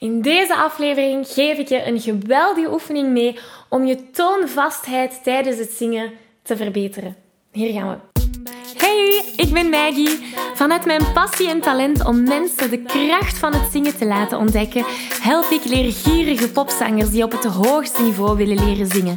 In deze aflevering geef ik je een geweldige oefening mee om je toonvastheid tijdens het zingen te verbeteren. Hier gaan we. Hey, ik ben Maggie. Vanuit mijn passie en talent om mensen de kracht van het zingen te laten ontdekken, help ik leergierige popzangers die op het hoogste niveau willen leren zingen.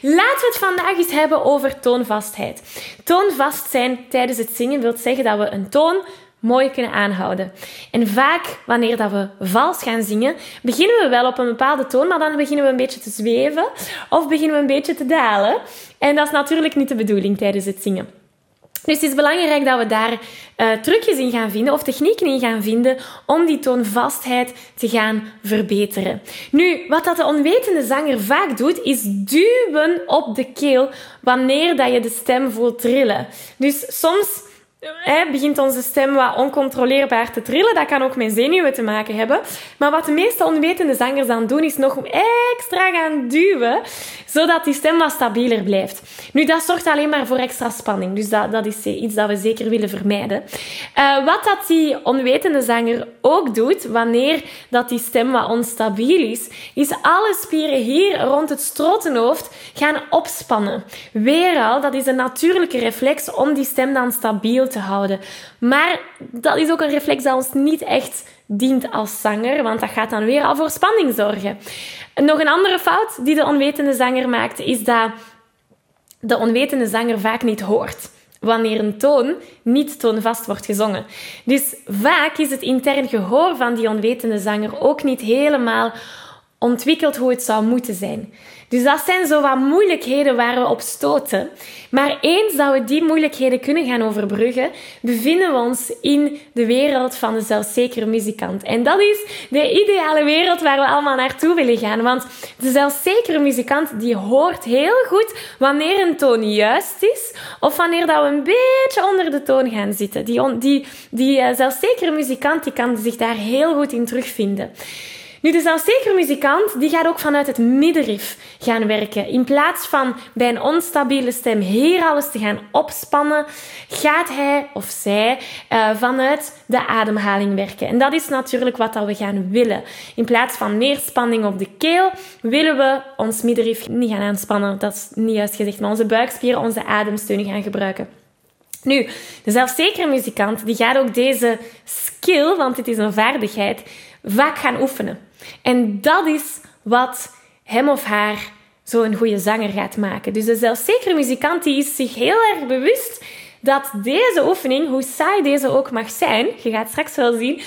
Laten we het vandaag eens hebben over toonvastheid. Toonvast zijn tijdens het zingen wil zeggen dat we een toon mooi kunnen aanhouden. En vaak, wanneer dat we vals gaan zingen, beginnen we wel op een bepaalde toon, maar dan beginnen we een beetje te zweven of beginnen we een beetje te dalen. En dat is natuurlijk niet de bedoeling tijdens het zingen. Dus het is belangrijk dat we daar uh, trucjes in gaan vinden of technieken in gaan vinden om die toonvastheid te gaan verbeteren. Nu, wat dat de onwetende zanger vaak doet, is duwen op de keel wanneer dat je de stem voelt trillen. Dus soms begint onze stem wat oncontroleerbaar te trillen. Dat kan ook met zenuwen te maken hebben. Maar wat de meeste onwetende zangers dan doen, is nog extra gaan duwen, zodat die stem wat stabieler blijft. Nu, dat zorgt alleen maar voor extra spanning. Dus dat, dat is iets dat we zeker willen vermijden. Uh, wat dat die onwetende zanger ook doet, wanneer dat die stem wat onstabiel is, is alle spieren hier rond het strotenhoofd gaan opspannen. Weer al, dat is een natuurlijke reflex om die stem dan stabiel te houden. Maar dat is ook een reflex dat ons niet echt dient als zanger, want dat gaat dan weer al voor spanning zorgen. Nog een andere fout die de onwetende zanger maakt, is dat de onwetende zanger vaak niet hoort wanneer een toon niet toonvast wordt gezongen. Dus vaak is het intern gehoor van die onwetende zanger ook niet helemaal ontwikkeld hoe het zou moeten zijn. Dus dat zijn zo wat moeilijkheden waar we op stoten. Maar eens dat we die moeilijkheden kunnen gaan overbruggen, bevinden we ons in de wereld van de zelfzekere muzikant. En dat is de ideale wereld waar we allemaal naartoe willen gaan. Want de zelfzekere muzikant die hoort heel goed wanneer een toon juist is of wanneer dat we een beetje onder de toon gaan zitten. Die, die, die uh, zelfzekere muzikant die kan zich daar heel goed in terugvinden. Nu, de zelfzekere muzikant die gaat ook vanuit het middenrif gaan werken. In plaats van bij een onstabiele stem hier alles te gaan opspannen, gaat hij of zij uh, vanuit de ademhaling werken. En dat is natuurlijk wat dat we gaan willen. In plaats van meer spanning op de keel, willen we ons middenrif niet gaan aanspannen. Dat is niet juist gezegd, maar onze buikspieren, onze ademsteunen gaan gebruiken. Nu, de zelfzekere muzikant die gaat ook deze skill, want het is een vaardigheid, vaak gaan oefenen. En dat is wat hem of haar zo'n goede zanger gaat maken. Dus de zelfzekere muzikant die is zich heel erg bewust dat deze oefening, hoe saai deze ook mag zijn, je gaat straks wel zien,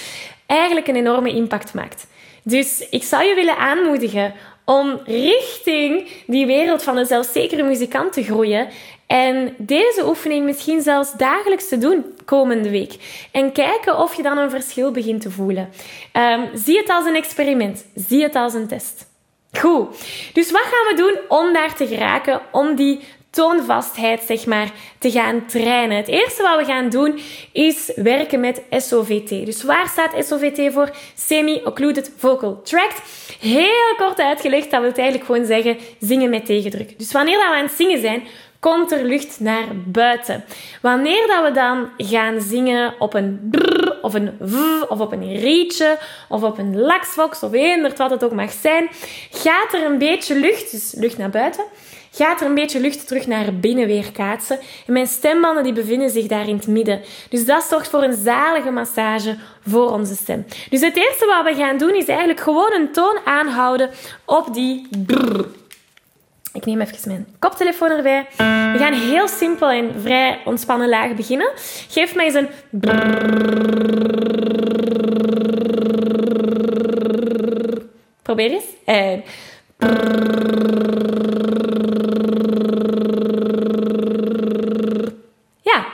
eigenlijk een enorme impact maakt. Dus ik zou je willen aanmoedigen om richting die wereld van een zelfzekere muzikant te groeien. En deze oefening misschien zelfs dagelijks te doen komende week. En kijken of je dan een verschil begint te voelen. Um, zie het als een experiment. Zie het als een test. Goed. Dus wat gaan we doen om daar te geraken? Om die toonvastheid, zeg maar, te gaan trainen. Het eerste wat we gaan doen is werken met SOVT. Dus waar staat SOVT voor? Semi-Occluded Vocal Tract. Heel kort uitgelegd, dat wil eigenlijk gewoon zeggen zingen met tegendruk. Dus wanneer we aan het zingen zijn, komt er lucht naar buiten. Wanneer dat we dan gaan zingen op een brrr, of een v, of op een rietje, of op een laksvox, of eender wat het ook mag zijn, gaat er een beetje lucht, dus lucht naar buiten, gaat er een beetje lucht terug naar binnen weer kaatsen. En mijn stembanden die bevinden zich daar in het midden. Dus dat zorgt voor een zalige massage voor onze stem. Dus het eerste wat we gaan doen is eigenlijk gewoon een toon aanhouden op die brrr. Ik neem even mijn koptelefoon erbij. We gaan heel simpel en vrij ontspannen laag beginnen. Geef mij eens een Probeer eens. En ja,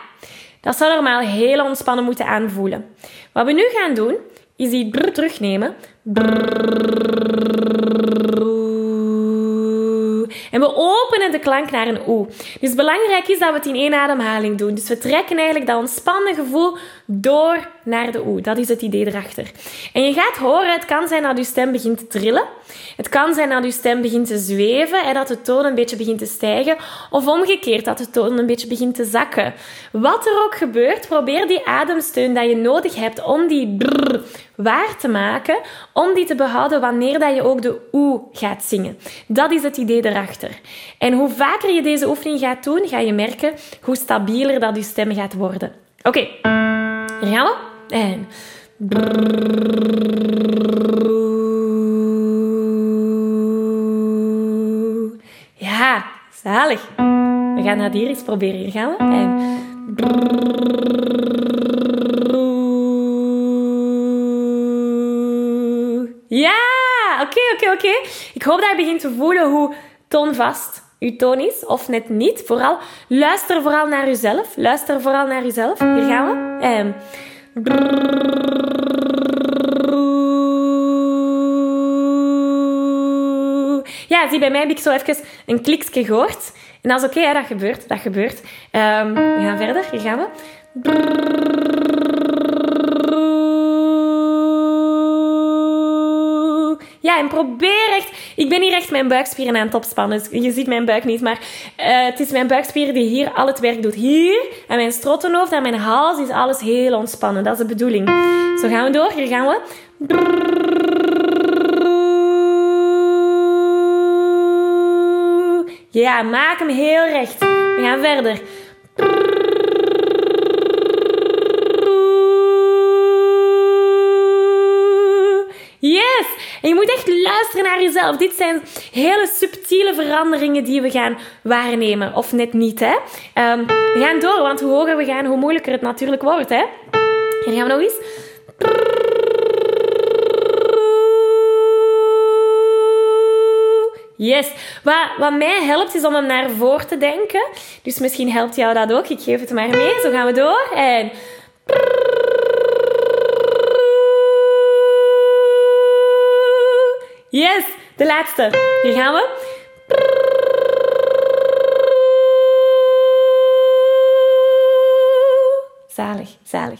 dat zou normaal heel ontspannen moeten aanvoelen. Wat we nu gaan doen, is die brr terugnemen. En we openen de klank naar een oe. Dus belangrijk is dat we het in één ademhaling doen. Dus we trekken eigenlijk dat ontspannen gevoel door naar de oe. Dat is het idee erachter. En je gaat horen, het kan zijn dat je stem begint te trillen. Het kan zijn dat je stem begint te zweven en dat de toon een beetje begint te stijgen. Of omgekeerd, dat de toon een beetje begint te zakken. Wat er ook gebeurt, probeer die ademsteun dat je nodig hebt om die brrr waar te maken, om die te behouden wanneer dat je ook de oe gaat zingen. Dat is het idee erachter. En hoe vaker je deze oefening gaat doen, ga je merken hoe stabieler dat je stem gaat worden. Oké, hier gaan we. En... Ja, zalig. We gaan dat hier eens proberen. Hier gaan we. En... oké. Ik hoop dat je begint te voelen hoe toonvast uw toon is, of net niet. Vooral, luister vooral naar jezelf. Luister vooral naar jezelf. Hier gaan we. En... Ja, zie, bij mij heb ik zo even een kliksje gehoord. En dat is oké, dat gebeurt, dat gebeurt. Um, we gaan verder, hier gaan we. Ja, en probeer echt... Ik ben hier echt mijn buikspieren aan het opspannen. Dus je ziet mijn buik niet, maar uh, het is mijn buikspieren die hier al het werk doet. Hier, en mijn strottenhoofd en mijn hals is alles heel ontspannen. Dat is de bedoeling. Zo gaan we door. Hier gaan we. Ja, maak hem heel recht. We gaan verder. Yes! Je moet echt luisteren naar jezelf. Dit zijn hele subtiele veranderingen die we gaan waarnemen. Of net niet, hè. Um, we gaan door, want hoe hoger we gaan, hoe moeilijker het natuurlijk wordt, hè. Hier gaan we nog eens. Yes. Wat, wat mij helpt is om hem naar voren te denken. Dus misschien helpt jou dat ook. Ik geef het maar mee. Zo gaan we door. En... Yes. De laatste. Hier gaan we. Zalig, zalig.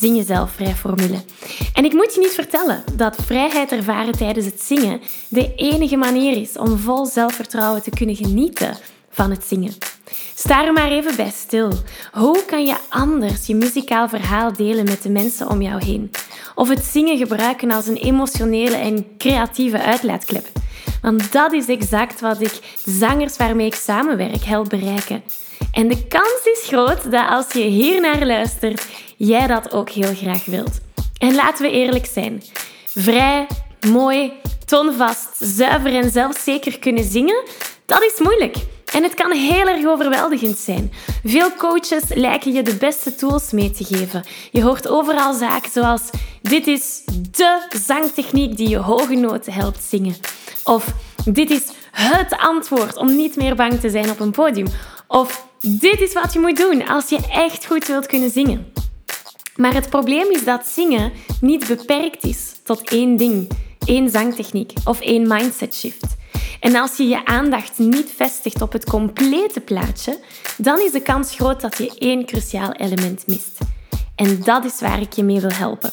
Zing Jezelf Vrij formule. En ik moet je niet vertellen dat vrijheid ervaren tijdens het zingen de enige manier is om vol zelfvertrouwen te kunnen genieten van het zingen. Sta er maar even bij stil. Hoe kan je anders je muzikaal verhaal delen met de mensen om jou heen? Of het zingen gebruiken als een emotionele en creatieve uitlaatklep? Want dat is exact wat ik zangers waarmee ik samenwerk help bereiken. En de kans is groot dat als je hier naar luistert, jij dat ook heel graag wilt. En laten we eerlijk zijn. Vrij, mooi, toonvast, zuiver en zelfzeker kunnen zingen, dat is moeilijk. En het kan heel erg overweldigend zijn. Veel coaches lijken je de beste tools mee te geven. Je hoort overal zaken zoals: dit is de zangtechniek die je hoge noten helpt zingen. Of dit is het antwoord om niet meer bang te zijn op een podium. Of dit is wat je moet doen als je echt goed wilt kunnen zingen. Maar het probleem is dat zingen niet beperkt is tot één ding, één zangtechniek of één mindset shift. En als je je aandacht niet vestigt op het complete plaatje, dan is de kans groot dat je één cruciaal element mist. En dat is waar ik je mee wil helpen.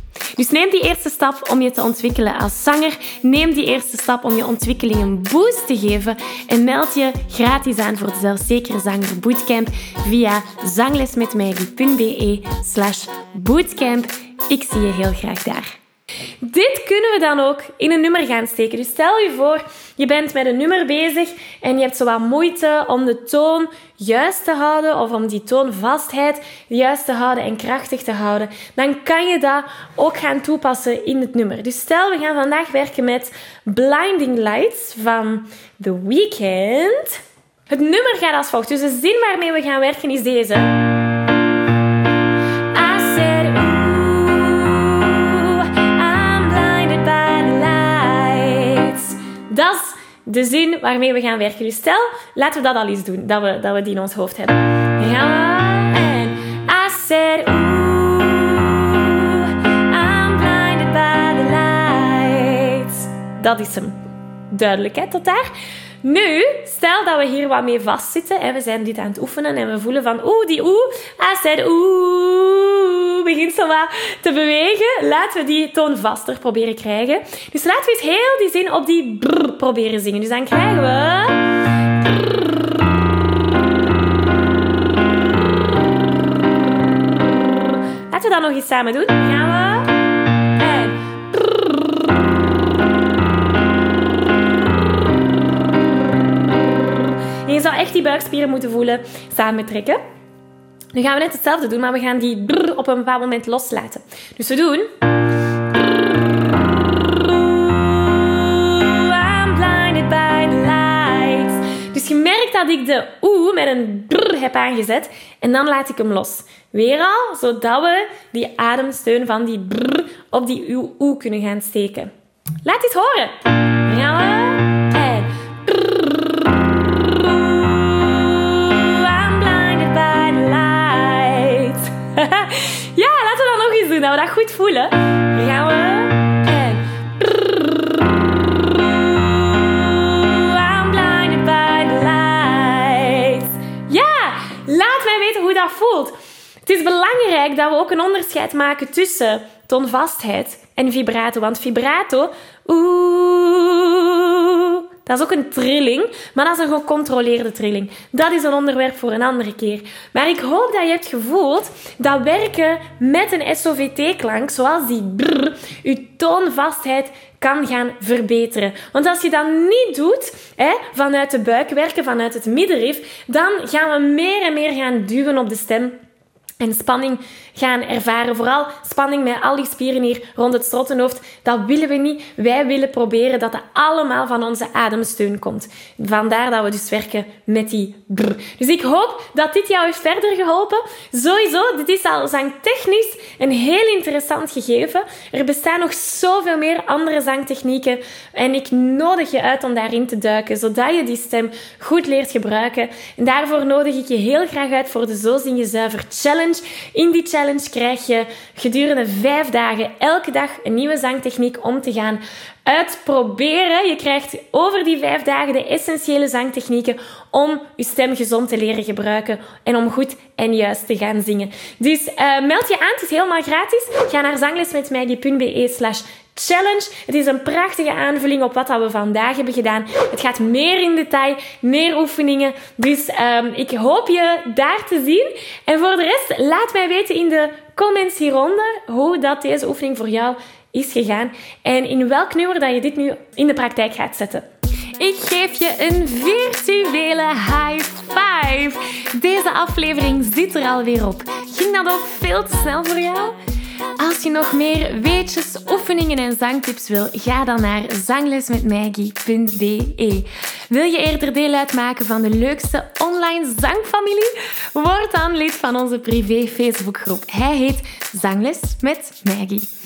Dus neem die eerste stap om je te ontwikkelen als zanger. Neem die eerste stap om je ontwikkeling een boost te geven. En meld je gratis aan voor de Zelfzekere Zanger Bootcamp via zanglesmetmaggie.be slash bootcamp. Ik zie je heel graag daar. Dit kunnen we dan ook in een nummer gaan steken. Dus stel je voor, je bent met een nummer bezig en je hebt zo wat moeite om de toon juist te houden of om die toonvastheid juist te houden en krachtig te houden. Dan kan je dat ook gaan toepassen in het nummer. Dus stel, we gaan vandaag werken met Blinding Lights van The Weeknd. Het nummer gaat als volgt. Dus de zin waarmee we gaan werken is deze. De zin waarmee we gaan werken. Dus stel, laten we dat al eens doen, dat we, dat we die in ons hoofd hebben. Ja, en ooh, I'm blinded by the lights. Dat is hem. Duidelijk, hè, tot daar? Nu, stel dat we hier wat mee vastzitten en we zijn dit aan het oefenen en we voelen van oeh, die oeh, said oeh, begint zo te bewegen. Laten we die toon vaster proberen krijgen. Dus laten we eens heel die zin op die brrr proberen zingen. Dus dan krijgen we... Laten we dat nog eens samen doen. Gaan we... je zou echt die buikspieren moeten voelen samentrekken. Nu gaan we net hetzelfde doen, maar we gaan die brrr op een bepaald moment loslaten. Dus we doen... Dus je merkt dat ik de oe met een brrr heb aangezet en dan laat ik hem los. Weer al, zodat we die ademsteun van die brrr op die oe kunnen gaan steken. Laat dit horen. Gaan we... voelen. gaan we. I'm blinded by the lights. Ja, laat mij weten hoe dat voelt. Het is belangrijk dat we ook een onderscheid maken tussen toonvastheid en vibrato. Want vibrato, dat is ook een trilling, maar dat is een gecontroleerde trilling. Dat is een onderwerp voor een andere keer. Maar ik hoop dat je hebt gevoeld dat werken met een SOVT-klank, zoals die brrr, je toonvastheid kan gaan verbeteren. Want als je dat niet doet, hè, vanuit de buik werken, vanuit het middenrif, dan gaan we meer en meer gaan duwen op de stem en spanning gaan ervaren. Vooral spanning met al die spieren hier rond het strottenhoofd. Dat willen we niet. Wij willen proberen dat dat allemaal van onze ademsteun komt. Vandaar dat we dus werken met die brr. Dus ik hoop dat dit jou heeft verder geholpen. Sowieso, dit is al zangtechnisch een heel interessant gegeven. Er bestaan nog zoveel meer andere zangtechnieken. En ik nodig je uit om daarin te duiken, zodat je die stem goed leert gebruiken. En daarvoor nodig ik je heel graag uit voor de Zo Zing Je Zuiver Challenge. In die challenge krijg je gedurende vijf dagen elke dag een nieuwe zangtechniek om te gaan uitproberen. Je krijgt over die vijf dagen de essentiële zangtechnieken om je stem gezond te leren gebruiken en om goed en juist te gaan zingen. Dus uh, meld je aan, het is helemaal gratis. Ga naar zanglesmetmaggie.be slash challenge. Het is een prachtige aanvulling op wat we vandaag hebben gedaan. Het gaat meer in detail, meer oefeningen. Dus um, ik hoop je daar te zien. En voor de rest, laat mij weten in de comments hieronder hoe dat deze oefening voor jou is gegaan en in welk nummer dat je dit nu in de praktijk gaat zetten. Ik geef je een virtuele high five. Deze aflevering zit er alweer op. Ging dat ook veel te snel voor jou? Als je nog meer weetjes, oefeningen en zangtips wil, ga dan naar zanglesmetmaggie.be. Wil je eerder deel uitmaken van de leukste online zangfamilie? Word dan lid van onze privé Facebookgroep. Hij heet Zangles met Maggie.